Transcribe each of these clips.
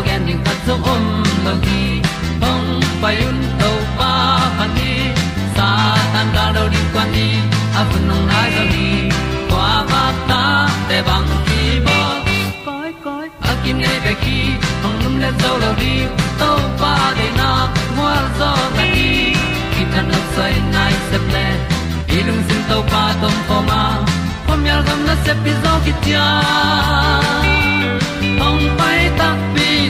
tu pi zo gen ding khat zo om lo gi hong pai un to pa pa ni sa tan da do di kwan ni a bu nong nai zo ni kwa ba ta te bang ki bo koi koi a kim nei be ki hong lum le zo lo di to pa de na mo zo ta ni ki tan no sai nai se ple ilung sin to pa tom pa ma. Pom yal gam na se pi zo ki tia hong pai ta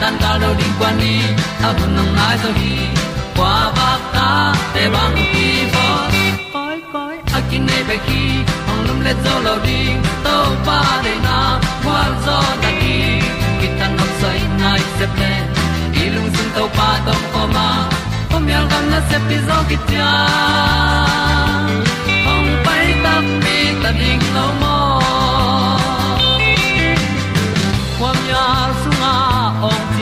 tan cao đâu đi qua đi a bu nang mai zo gi qua ba ta te bang ki bo koi koi a kin nei be ki ong lum le zo lo di to pa de na kwa zo ta ki ki tan nok sai nai se ple i lung sun to pa tom ko ma. Ko myal gam na se pi zo ki tia ong pai ta mi ta ding lo mo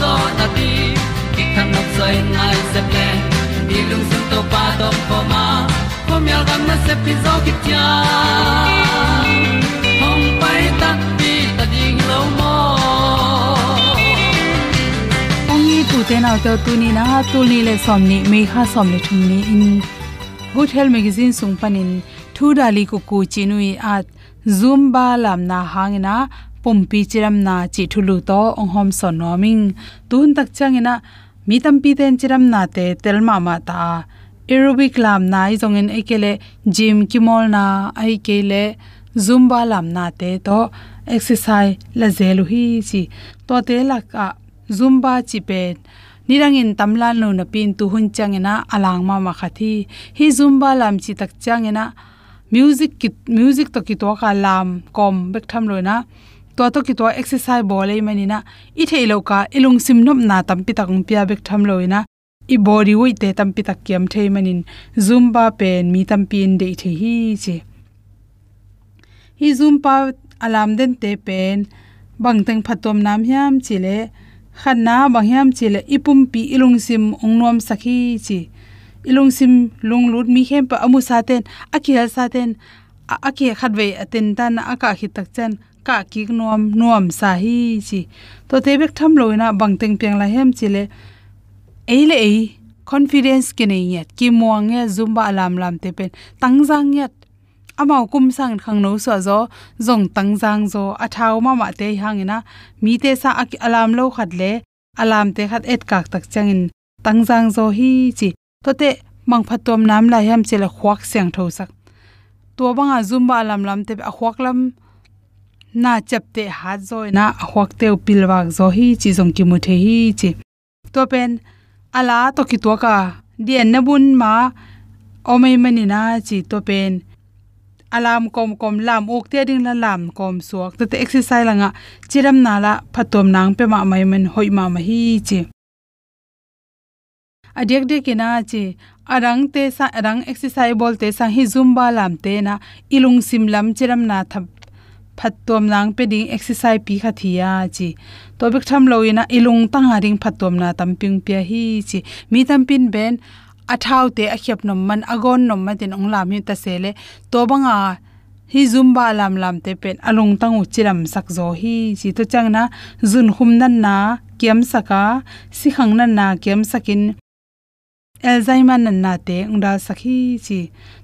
zo na ti ki kan nok sai nai se ple ni lung sun to pa to pa ma. Ko mi al gam na se pi zo ki tia hom pai ta ti ta ding lo mo ong ongi tu te na to tu ni na ha tu ni le som ni me kha som le thum ni in good health magazine sung panin thu dali ku ku chinui at à, zumba lam na hangina pompi chiram na chi thulu to ong hom son noming tun tak changina mi tampi ten chiram na te telma ma ta. Aerobic lam na i zongin ekele gym kimol na ai kele zumba lam na te to exercise la zelu hi chi. To te la ka zumba chi pe nirangin tamlan lo na pin tu hun changena alang ma ma khathi hi zumba lam chi tak changena music ki music to ki to ka lam kom bek tham loina to to ki to exercise bol ei manina i theilo ka ilung sim nop na tam pi tak pia bek tham loina, i body wi te tam pi tak kiam thei manin. Zumba pen mi tam in de the hi che hi zumba alam den te pen, bang teng phatom nam hiam chile khanna bang hiam chile ipum pi ilung sim ongnom sakhi chi. Ilung sim lung lut mi hem pa amu sa ten akhia sa ten akhe khatwe aten tan aka khi tak chan ka ki nuam nuam sa hi chi. To te bek tham loina bangteng piang la hem chile eile ei confidence ke nei yat ki muang ya zumba alam lam te pen. Tangjang yat amao kum sang khang no so zo. Zong tangjang zo. Athau ma ma te hangina mi te sa alam lo khat le. Alam te khat et kak tak changin tangjang zo hi chi. To te mang phatom nam la hem chela khwak siang tho sak. To banga zumba lam lam te a khwak lam na chapte ha zoi na hwak te pilwak zo hi chi zong ki mu the hi chi. To pen, ala to ki to ka dien na bun ma omei mani na chi. To pen, alam kom kom lam, ok te ding la lam kom suak. Te exercise langa chiram na la phatom nang pe ma mai men hoi ma ma hi chi. Adek de kina chi, arang te sa, arang exercise bol te sa hi zumba lam te na ilung sim lam chiram na thap phatom nang pe ding exercise pi kha thia chi. To bik tham loina ilung tang ring phatom na tamping pia hi chi. Mi tampin ben athau te a khep nom man, agon nom ma tin ong lam hi ta sele to banga hi zumba lam lam te pen alung tangu chiram sak zo hi chi. To chang na zun hum nan na, kiam saka, si khang nan na, kiam sakin alzheimer nan na te ungda sakhi chi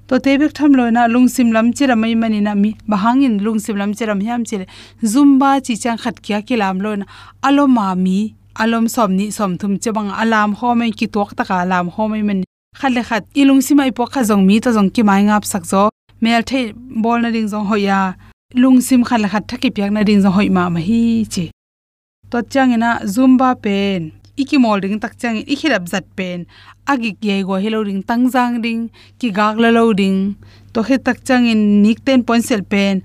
to te bek tham loina na lungsim lam chira mai mani na mi bahangin lungsim lam chiram hiam chile zumba chi chang khat kya kilam loina lo alo ma mi alom som ni som thum chebang alam ho mai ki tok ta ka alam ho mai man khale khat ilung simai po kha jong mi to jong ki mai ngap sak zo mel the bol na ring jong hoya lung sim khale khat thaki pyak na ring jong hoi ma ma hi chi to changina zumba pen iki mol ring tak chang i khirap zat pen. Agi ge go hello ring tang jang ding ki gak la lo ding to he tak chang in nik ten point sel pen.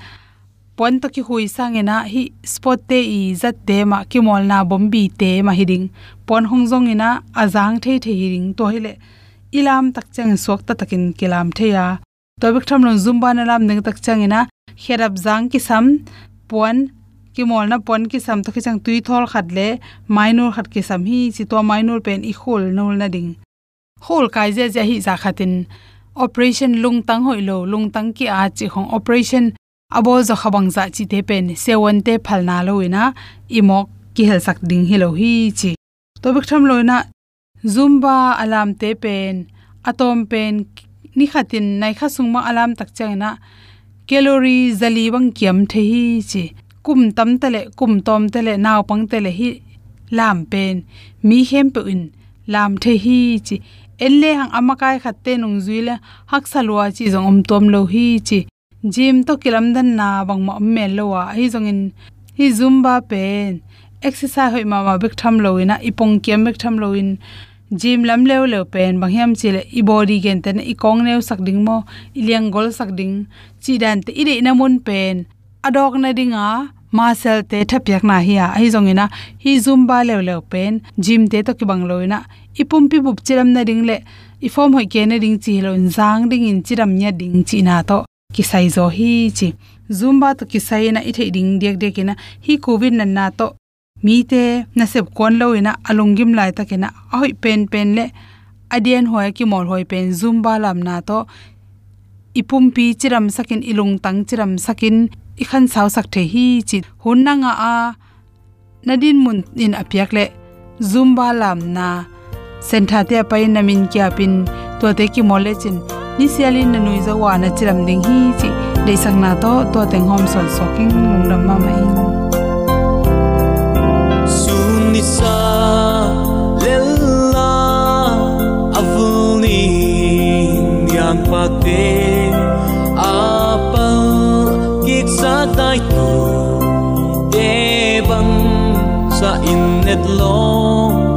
Pon to ki hui sang ena hi spot te i zat te ma ki mol na bombi te ma hi ding. Pon hong jong ina azang the the ring to hele ilam tak chang sok ta takin kilam the ya. To bik tham lon zumba na lam ning tak chang ina kherap jang ki sam pon ki mol na pon ki sam to ki chang tui thol khat le, minor khat ki sam hi, chi to minor pen i khol nol na ding. Khol kai je je hi za khatin. Operation lung tang hoi lo lung tang ki a chi khong operation, abo zo khabang za chi te pen se won te phalna lo ina imok ki hel sak ding hi lo hi chi. To bik tham lo na zumba alam te pen, atom pen ni khatin, nai kha sungma alam tak changna calorie zali bang kiam the hi chi kum tam tele kum tom tele naw pang tele hi lam pen. Mi hem pe in lam the hi chi. Elle hang amakai khatte nung zuile hak salwa chi jong om tom lo hi chi. Gym to kilam dan na bang ma mel lo wa, hi jong in, hi zumba pen. Exercise hoi ma ma bek tham lo ina ipong kem bek tham lo in. Gym lam leo leo pen, bang hiam chile i body gen ten, i kong neu sak ding mo, i liang gol sak ding. Chi dan te i de na mun pen adok na dinga muscle te thapyak na hi a. Hi zongina hi zumba le le pen gym te to ki bang loina ipum pi bup chiram na ding le, i form hoi ke na ding chi lo zang ding in chiram nya ding chi na to. Ki sai zo hi chi. Zumba to ki sai na i the ding dek dek na hi covid na na to. Mi te na sep kon lo ina alungim lai ta kena hoi pen pen le adian hoi ki mol hoi pen zumba lam na to. Ipum pi chiram sakin ilung tang chiram sakin i khan saw sak the hi chi hun na nga a nadin mun in apiak le zumba lam na sentha te pai namin kya pin to te ki mole chin ni sialin na nui zo wa na chiram ding hi chi de sang na to to teng hom sol soking lung ram ma mai. In sun ni sa lella avuni yang pa te sa innet lo long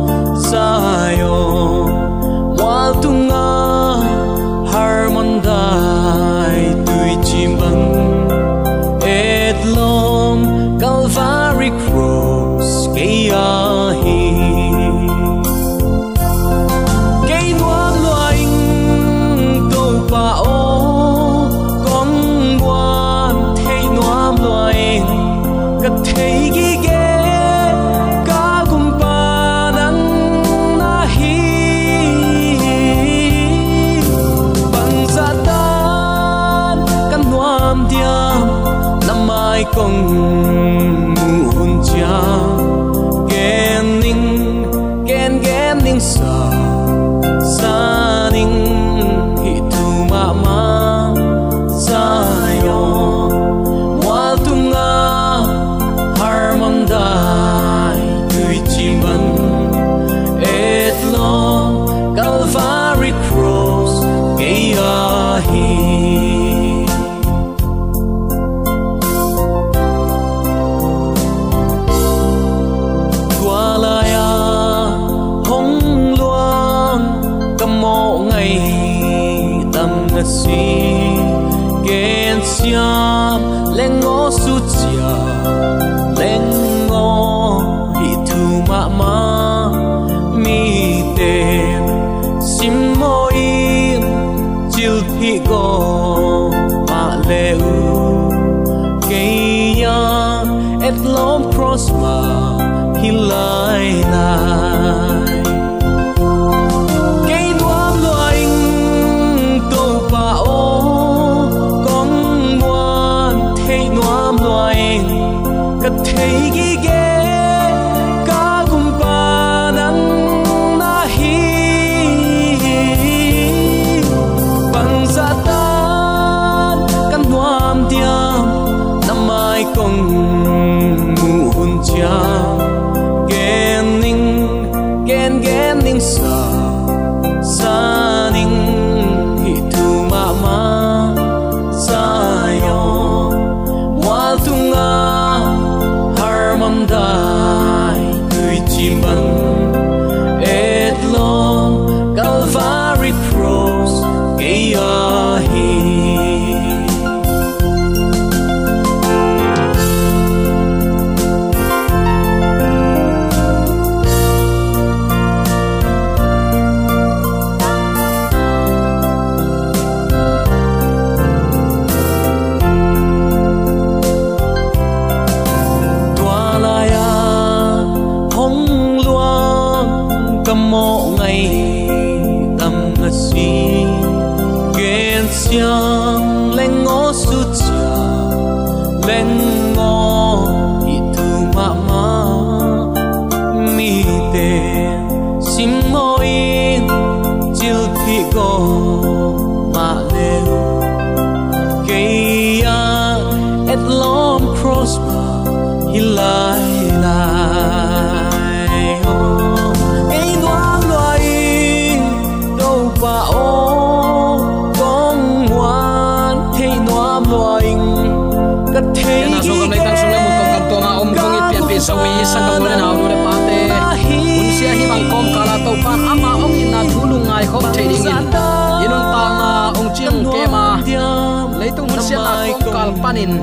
panin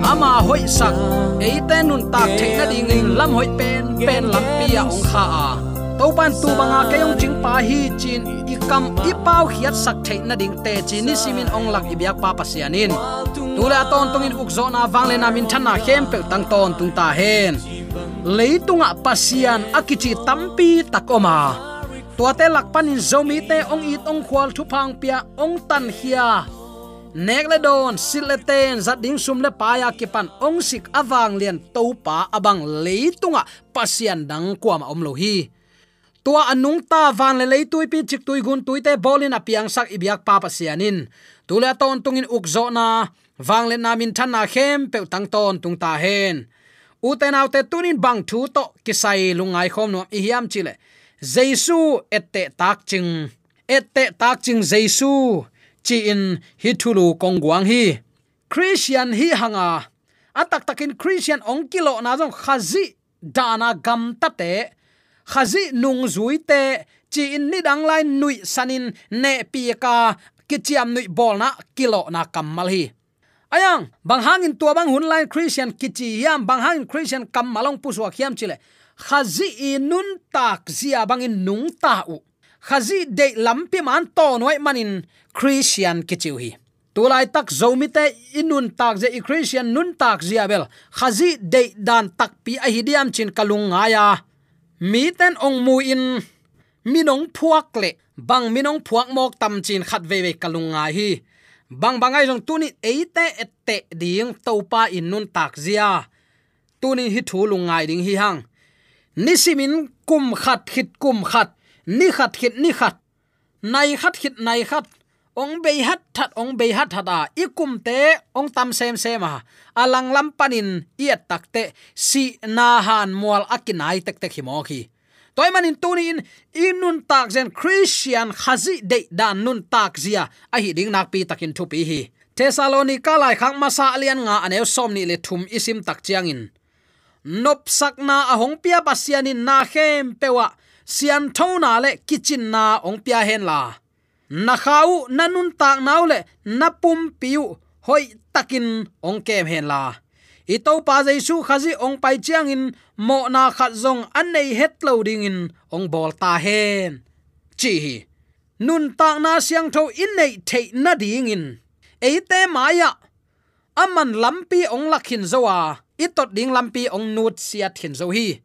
ama hoi sak. Eite nun tak theina ding in. Lam hoi pen pen lam pia ong kha a. To pan tu banga ke ong ching pa hi chin. I kam, i pau hiat sak theina ding te chin. Ni simin ong lak i biak pa pasianin tula ton tungin ukzo na wangle na min thana hem pe tang ton tung ta hen. Leitunga pasian akichi tampi takoma tuate lakpanin zomi te ong it ong khwal thu phang pia, ong tan hia nek le don sil le ten, zat ding sum le pa ki pan ong sik awang lian to pa abang leitunga pasian dang kwa ma om lo hi. Tua anung ta van le lei tui pi chik tui gun tui te bolin apiang sak ibyak pa pasianin. Tula ton tungin ukzo na wang le namin than na khem pe tang ton tung ta hen. Uten autte tunin bang thu to, kisai lungai khom no i hiam chile. Jesu ette tak ching. Ette tak ching jesu chi in hi thulu kong guang hi. Christian hi hanga. Atak takin christian ong kilo na jong khazi dana gam ta te. Khazi nung zui te. Chi in ni dang lai nui sanin ne pi ka kichiam nui bol na kilo na kamal hi. Ayang, bang hangin tua bang hun lai christian kichi yam, bang hangin christian kam malong puswa khiam chile. Khazi inun tak zia bangin nung ta u khazi de lampi man to noi manin christian kichiu hi tulai tak zomi te inun tak je christian nun tak ziabel khazi de dan tak pi a hidiam chin kalung aya mi ten ong mu in minong phuak le. Bang minong phuak mok tam chin khat ve ve kalung nga hi. Bang bangai jong tuni eite ette ding topa in nun tak zia. Tuni hi thu lungai ding hi hang. Nisimin kum khat khit kum khat ni khat khit ni khat. Nai khat khit nai khat. Ong bei hat that, ong bei hat hata ikum te, ong tam sem sem ha alang lam panin iat takte si na han mual akinai tek tek himo khi. Toy manin tuni in inun tak zen christian khazi de dan nun tak zia. A hi ding nak pi takin thu pi hi. Thessalonica lai khang masa alian nga anew som ni le thum isim tak chiang in. Nop sakna ahong pia pasianin na khem pewa sian thona le kitchen na ong pia hen la. Na khau nanun tak nau le na pum piu hoi takin ong kem hen la. I to pa jaisu khazi ong pai chiang in mo na khat zong an nei het loading in ong bol ta hen. Chi hi. Nun tak na siang tho in nei the na ding in. Eite maya, aman lampi ong lakhin zowa. Itot ding lampi ong nut sia thin zo hi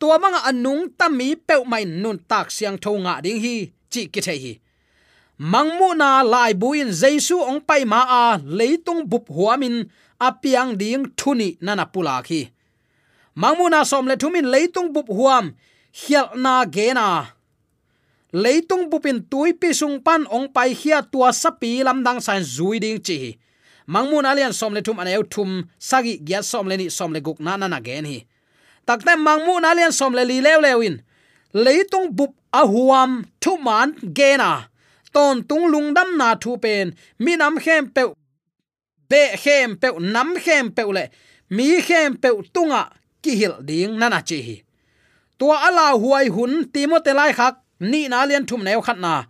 tua manga anung tami peu mai nun tak siang tho nga ding hi, chi ki the hi. Mangmu na lai buin jaisu ong pai ma a leitung bup huamin apiang ding thuni nana pula khi mangmu na som le thumin leitung bup huam, hial na ge na. Leitung bupin tui pi sung pan ong pai hia tua sapi lam dang san zui ding chi mangmun alian som le thum aneu thum sagi gya som le ni som le guk na na na gen hi takte na alian som le li lew lewin leitung bup a huam thu man gena. Ton tung lungdam na thu pen. Mi nam khem pe be khem pe nam khem pe le. Mi khem pe tunga ki hil ding nana chi hi. Tua ala huai hun timote lai khak ni na lian thum neu khat na.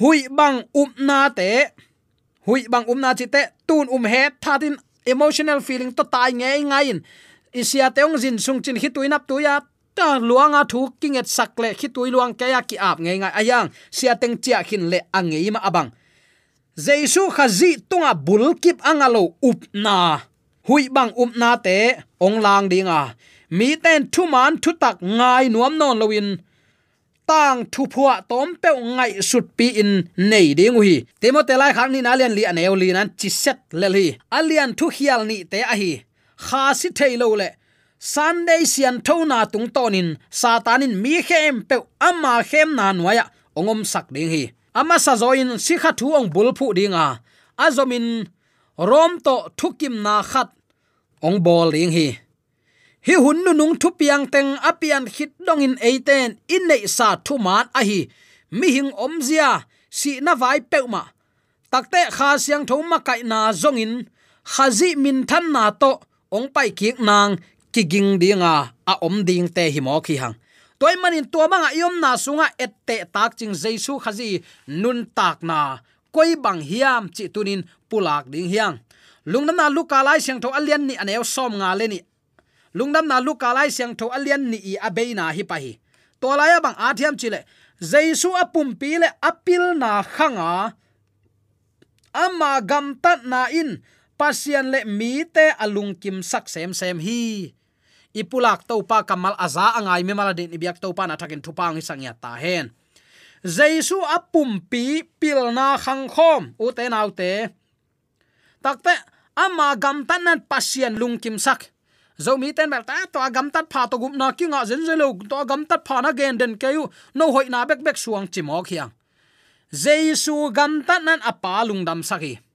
Hui bang up na te, hui bang um na chi te, tun um he thatin emotional feeling to tai nge ngai in isia teong jin sung chin hituinap tu ya ta luanga thu king et sak le hitui luang kaya ki ap nge ngai ayang sia teng chia khin le angei ma abang. Jaisu khazi tunga bulkip angalo up na. Hui bang up na te, ong lang dinga mi ten thu man thu tak ngai nuam non lowin tang thu phua tom pe ngai sut pi in nei ding hi timote lai khang ni na lian li aneu li nan chi set le li. Alian thu hial ni te a hi kha si thailo le sunday sian thona tung tonin satanin mi khem pe ama khem na nuaya ongom sak ding hi ama sa zoin si kha thu ong bul phu dinga azomin rom to thukim na khat ong bol ding hi hi hun nu nung thu piang teng apian khit dong in eiten in nei sa thu man a hi mi hing om zia si na vai peuma. Takte kha siang tho ma kai na zongin khazi min than na to ong pai ki nang ki ging dinga a om ding te hi mo khi hang. Toy manin to manga yom na sunga ette tak ching jaisu khazi nun tak na koi bang hiam chi tunin pulak ding hiang. Lungnam na luka lai siang tho alian ni aneo som nga le ni. Lungnam na luka lai siang tho alian ni i abeina hi pa hi to laya bang athiam chile jaisu apum pi le apil na khanga, ama gam tat na in pasian le mi te alung kim sak sem sem hi. Ipulak to pa kamal aza angai me mala din ibyak to pa na thakin thupang hi sangya ta hen. Jaisu apum pi pil na khang khom. U te nau te. Takte ama gam tan nan pasian lung kim sak. Zo mi ten mel ta to agam tat pha to gum na ki nga zen zelo to agam tat pha na gen den kayu no hoi na bek bek suang chimok hiang. Jaisu gam tan nan apa lung dam sakhi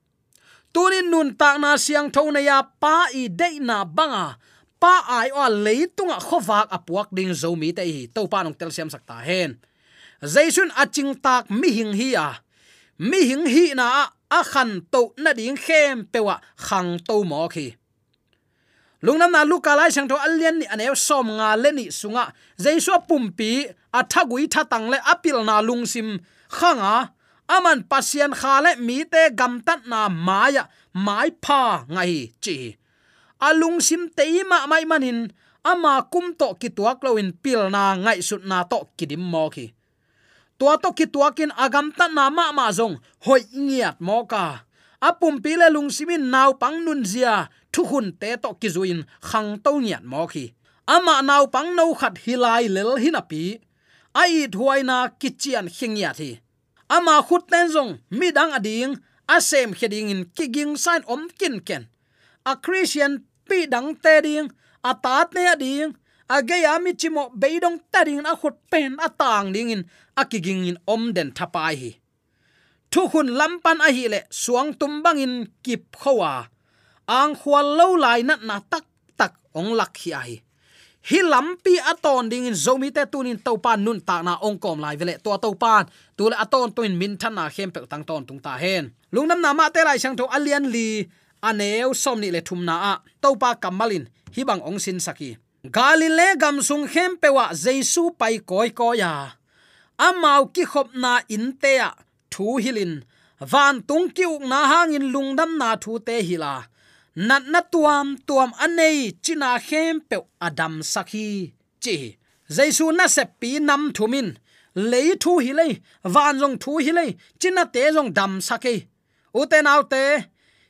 tunin nun tak na siang tho na ya, pa i de na banga. Pa ai o leitunga khowak apuak ding zo mi te hi. To pa nong tel siam sakta hen. Jaisun aching tak mi hing hi a. Mi hing hi na a khan to na ding khem pewa khang to mo khi. Lungnam na luka lai sang tho alian ni anew som nga le ni sunga. Jaisu pumpi athagui tha tang le apil na lungsim khanga aman pasian khale mi te gam tat na maya mai pha ngai chi. Alung sim teima mai manin, ama kum to ki tuak loin pil na ngai sut na to kidim mo ki tua to ki tuakin agam ta na ma ma zong, hoi ngiat mo ka. Apum pile lung simin naw pang nun zia, thu hun te to kizuin, khang to ngiat mo ki ama naw pang no khat hilai lel hinapi ai thuaina kichian hingya thi ama khut ten zong, mi dang ading asem kheding in kiging sign om kin ken. A christian pi dang te ding, a tat ne ading a ge ya mi chimo beidong ta ding a khut pen a tang ding in, a kiging in om den thapai hi. Thu hun lampan a hi le suang tumbang in kip khowa ang khwal lo lai na na tak tak ong lak hi ai hi lampi aton ding in zomi te tunin topan nun ta na ongkom lai vele to topan tul aton tuin min than na khem pe tang ton tung ta hen. Lungnam na ma te lai sang tho alian li aneu som ni le thum na a. Topa kamalin, hi bang ong sin saki. Galile gam sung khem pe wa jesu pai koi ko ya amau ki khop na in te ya thu hilin van tung ki uk na hangin lungdam na thu te hila nat na tuam tuam anei, china khem pe adam sakhi. Chi, jaisu na se pi nam thumin lei thu hi lei, van jong thu hi lei, china te jong dam sakhi. Uten autte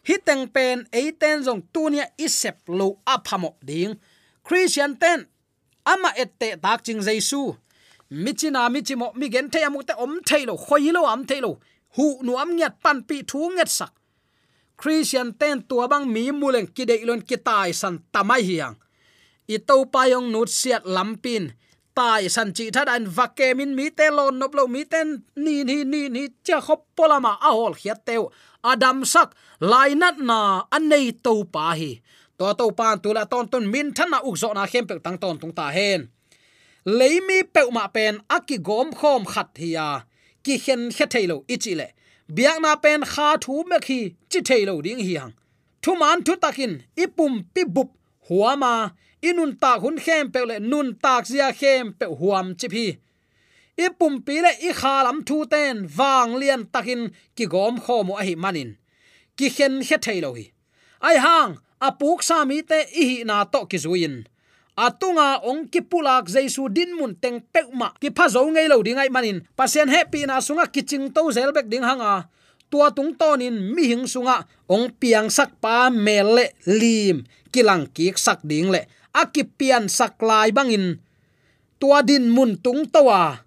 hi teng pen ei ten jong tunia isep lo aphamo ding. Christian ten, ama ette tak ching jaisu. Michina michimo mi gen the amu te om thailo khoilo am thailo hu nu am nyat pan pi thu nget sak christian ten tua bang mi muleng kidei lon kitai san tamai hiang. I to payong nut siat lampin tai san chi thad an vake min mi te lon nop lo mi ten ni ni ni ni cha khop polama a hol khiat teu. Adam sak lainat na anei to pa hi. To to pan tu la ton ton min than na uk zo na khem pe tang ton tung ta hen. Leimi pe ma pen aki gom khom khat hiya. Ki khen khe thailo ichile biak na pen kha thu me khi chi thailo ding hi hang thu man thu takin, ipum pi bup, huama, inun ta hun khem pe le, nun tak zia khem pe huam chi phi ipum pi le, i kha lam thu ten wang lian takin, ki gom kho mo hi manin. Ki khen khe thailo hi. Ai hang apuk sami te, i hi na to ki zuin atunga ong kipulak jaisu din mun teng pekma ki pha zo ngei lo dingai manin. Pasien happy na sunga kiching to zelbek ding hanga. Tua tung tonin mi hing sunga. Ong piang sak pa mele lim. Kilang ki sak ding le. Akipian sak lai bangin. Tua din mun tung towa.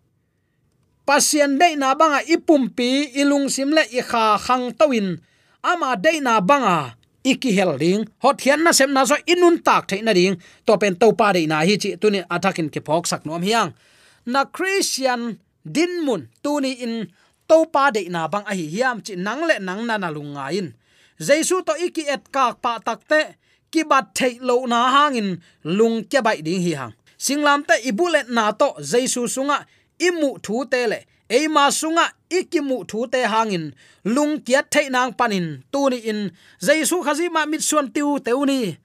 Pasien dei na banga ipumpi ilung simle i kha khang tawin ama dei na banga iki hel ding hot hian na sem na zo inun tak thai na ding to pen to pa de na hi chi tunin atakin ke phok sak nom hiang. Na christian din mun tuni in to pa de na bang a hi hiam chi nang le nang na na lunga in. Jesu to iki et kak pa takte ki bat thei lo na hangin lung ke bai ding hi hang. Singlam te ibulet na to jesu sunga imu thu te le eima sunga ikimu thu te hangin. Lung kiat thei nang panin. Tu ni in. Jaisu khazi ma mit suan tiu teuni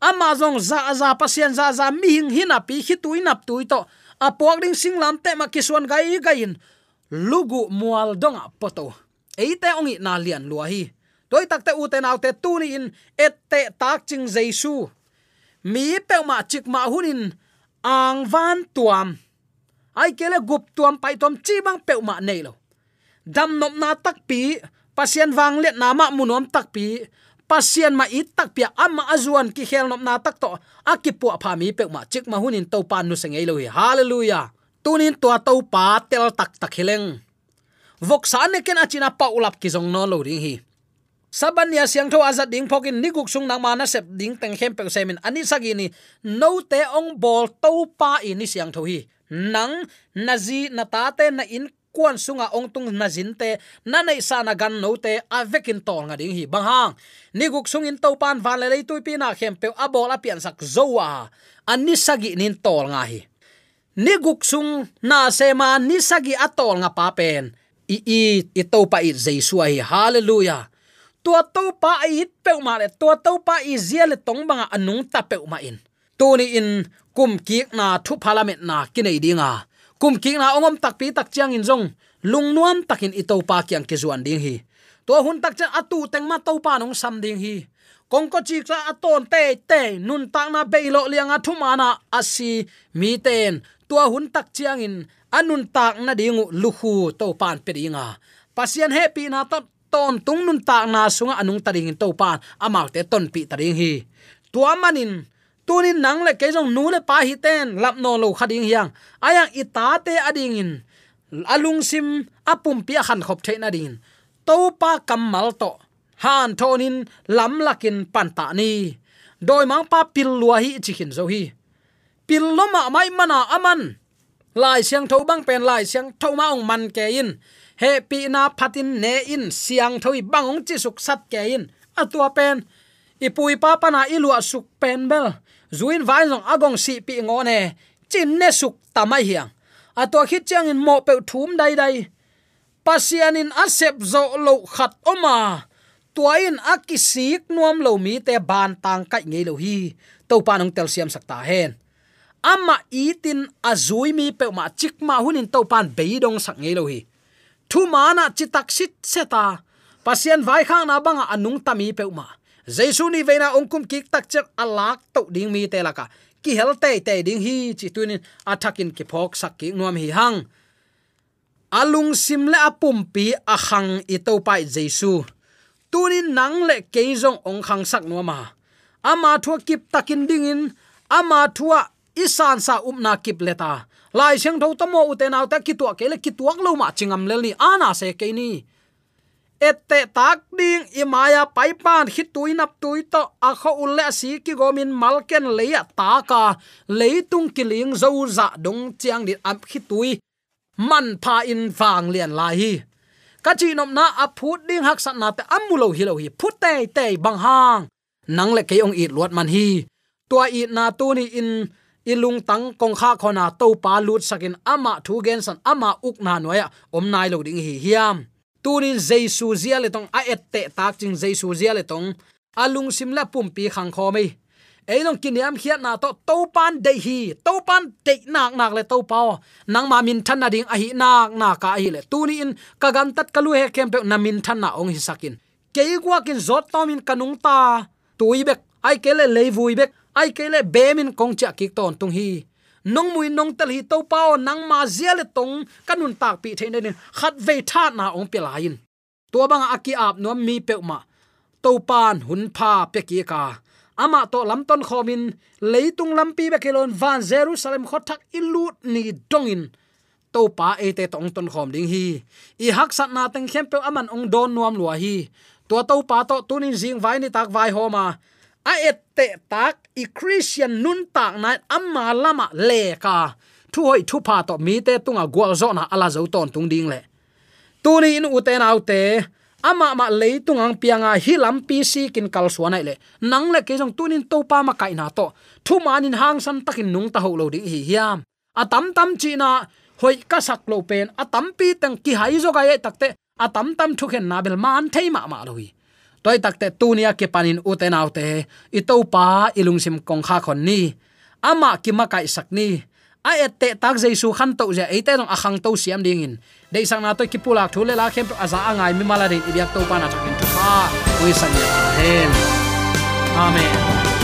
ama zong za za pasien za za mi hing hina pi hi tu inap tu to. Apuak ding singlam te ma kiswan gai gain lugu mual donga poto. Eite ongi na lian lua hi. Toy takte u te nau te tu ni in. Ette tak ching jaisu. Mi pe ma chik ma hunin. Ang van tuam ai kele gup tuam pai tom chi bang pe ma nei lo. Dam nop na tak pi, pasien wang let na ma munom tak pi, pasien ma it tak pia amma azuan ki khel nop na tak to akipu pha mi pe ma chik ma hunin to pan nu sengei lo hi. Hallelujah! Tunin tua to pa tel tak tak hileng vok sa ne ken achina pa ulap ki jong no lo ring hi. Saban ya siang tho azat ding phokin niguk sung nang mana sep ding teng khem pe semin ani sagini no te ong bol to pa ini siang tho hi nang nazi na ta te na in kuan sunga ong tung na jin te, na nei sa na gan no te, a vekin tol nga ding hi bang hang. Ni guk sung in topan van le tu pi na khem pe abol a pian sak zowa ani sagi nin tol nga hi. Ni guk sung na se ma ni sagi atol nga pa pen. I i i to pa i jesu hi. Hallelujah. Tua to pa i pe ma le, tua to pa i zia le tong banga anung ta pe ma in tuni in kum ki na thu parliament na kinai dinga. Kum ki na ongom tak pi tak chiang in zong, lung nuam takin ito pa kyang ke zuan ding hi. To hun tak chang atu teng ma to pa nong sam ding hi. Kong ko chi cha aton te te, nun tak na be lo liang a thu mana asi mi ten. Tua hun tak chiang in anun tak na dingu luhu to pan pe dinga. Pasian happy na to ton tung nun tak na sunga anung taring to pan amal te ton pi taring hi. Tua manin tunin nang le ke jong nu le pa hi ten, lap no lo khading hiang. Ayang ita te ading in. Alung sim apum pia khan khop the na din to pa kamal to. Han thonin lam lakin panta ni. Doi mang pa pil lua hi chikin zo hi. Pil loma mai mana aman lai siang tho bang pen, lai siang tho ma ong man ke in. He pi na phatin ne in, siang thoi bang ong chi suk sat ke in. Atua pen. Ipui pa pa na ilua suk pen bel zuin vai zong agong si pi ngone chin ne suk tamai hiang. Atua khit chang in mo pe thum dai dai. Pasian in asep zo lo khat oma. Tuain akisik nuam lo mi te ban tang kai ngei lo hi. To pa nong tel siam sakta hen. Amma itin azui mi pe ma chik ma hunin to pan beidong sak ngei lo hi. Thu mana chitak sit seta pasian vai khang na banga anung tami pe ma jesu ni veina ongkum ki tak chek alak to ding mi te laka ki hel te te ding hi chi tunin athakin ki phok sak ki nuam hi hang alung sim le apum pi a khang i to pai jesu tunin nang le keizong ong khang sak nuama ama thua kip takin dingin ama thua isan sa umna kip leta lai seng tho tomo uten aw ta kitwa kele kitwak lo ma chingam lel ni ana se ke ni ette tak ding, imaya paipan hi tuinap tuito a kho ulle si ki gomin malken leya taka. Leitung kiling zo za dong chiang dit am hit tui. Man pha in vang lian lai hi. Ka chi nom na a phut ding hak sat na te amulo hi lo hi. Phut te te bang hang. Nang le ke ong it luat man hi. Tua i na tu ni in ilung tang kong kha khona to pa lut sakin ama thu gen san ama uk na noya. Om nai lo ding hi, hiam tunin jaisu zia le tong a et te tak ching jaisu zia le tong alung sim la pum pi khang kho mai eilong kiniam khiat na to to pan de hi to pan de nak nak le to pao. Nang ma min than na ding a hi nak na ka hi le. Tuni in ka gan tat kalu he kem pe na min than na ong hi sakin. Kei gwa kin zot to min kanung ta. Tuibek ai kele le le vui bek, ai kele be min kong cha kik ton tung hi nong mui nong tel hi to pao, nang ma zia le tong kanun tak pi thein ne khat ve tha na ong pe lain to bang aki ap no mi pe ma to pan hun pha pe ki ka. Ama to lamton khomin leitung lampi be kelon van jerusalem khothak ilut ni dongin to pa e te tong ton khom ding hi. I hak sat na teng khem pe aman ong don nuam lua hi. To to pa to tunin jing vai ni tak vai homa a et te tak i christian nun tak na amma lama le ka thu hoi thu pa to mi te tunga gwal zo na ala zo ton tung ding le. Tu ni in uten te ama ma leitung ang pianga hilam pc kin kal suanai le. Nang le ke jong tunin to pa ma kai na to. Thu manin hang san takin nung ta ho lo ding hi hiam. A tam tam chi na hoi ka sak lo pen. A tam pi tang ki hai zo ga ye takte a tam tam thu khen na bel man thei ma ma lo hi toy takte tunia ke panin uten autte i to pa ilung kong kha khon ni. Ama ki makai sakni a ette tak jaisu khan to ja ate e nong akhang to siam dingin dei sang na to ki pulak thule la khem aza angai mi mala rin ibyak to pa na thakin tu pa wi san ya amen.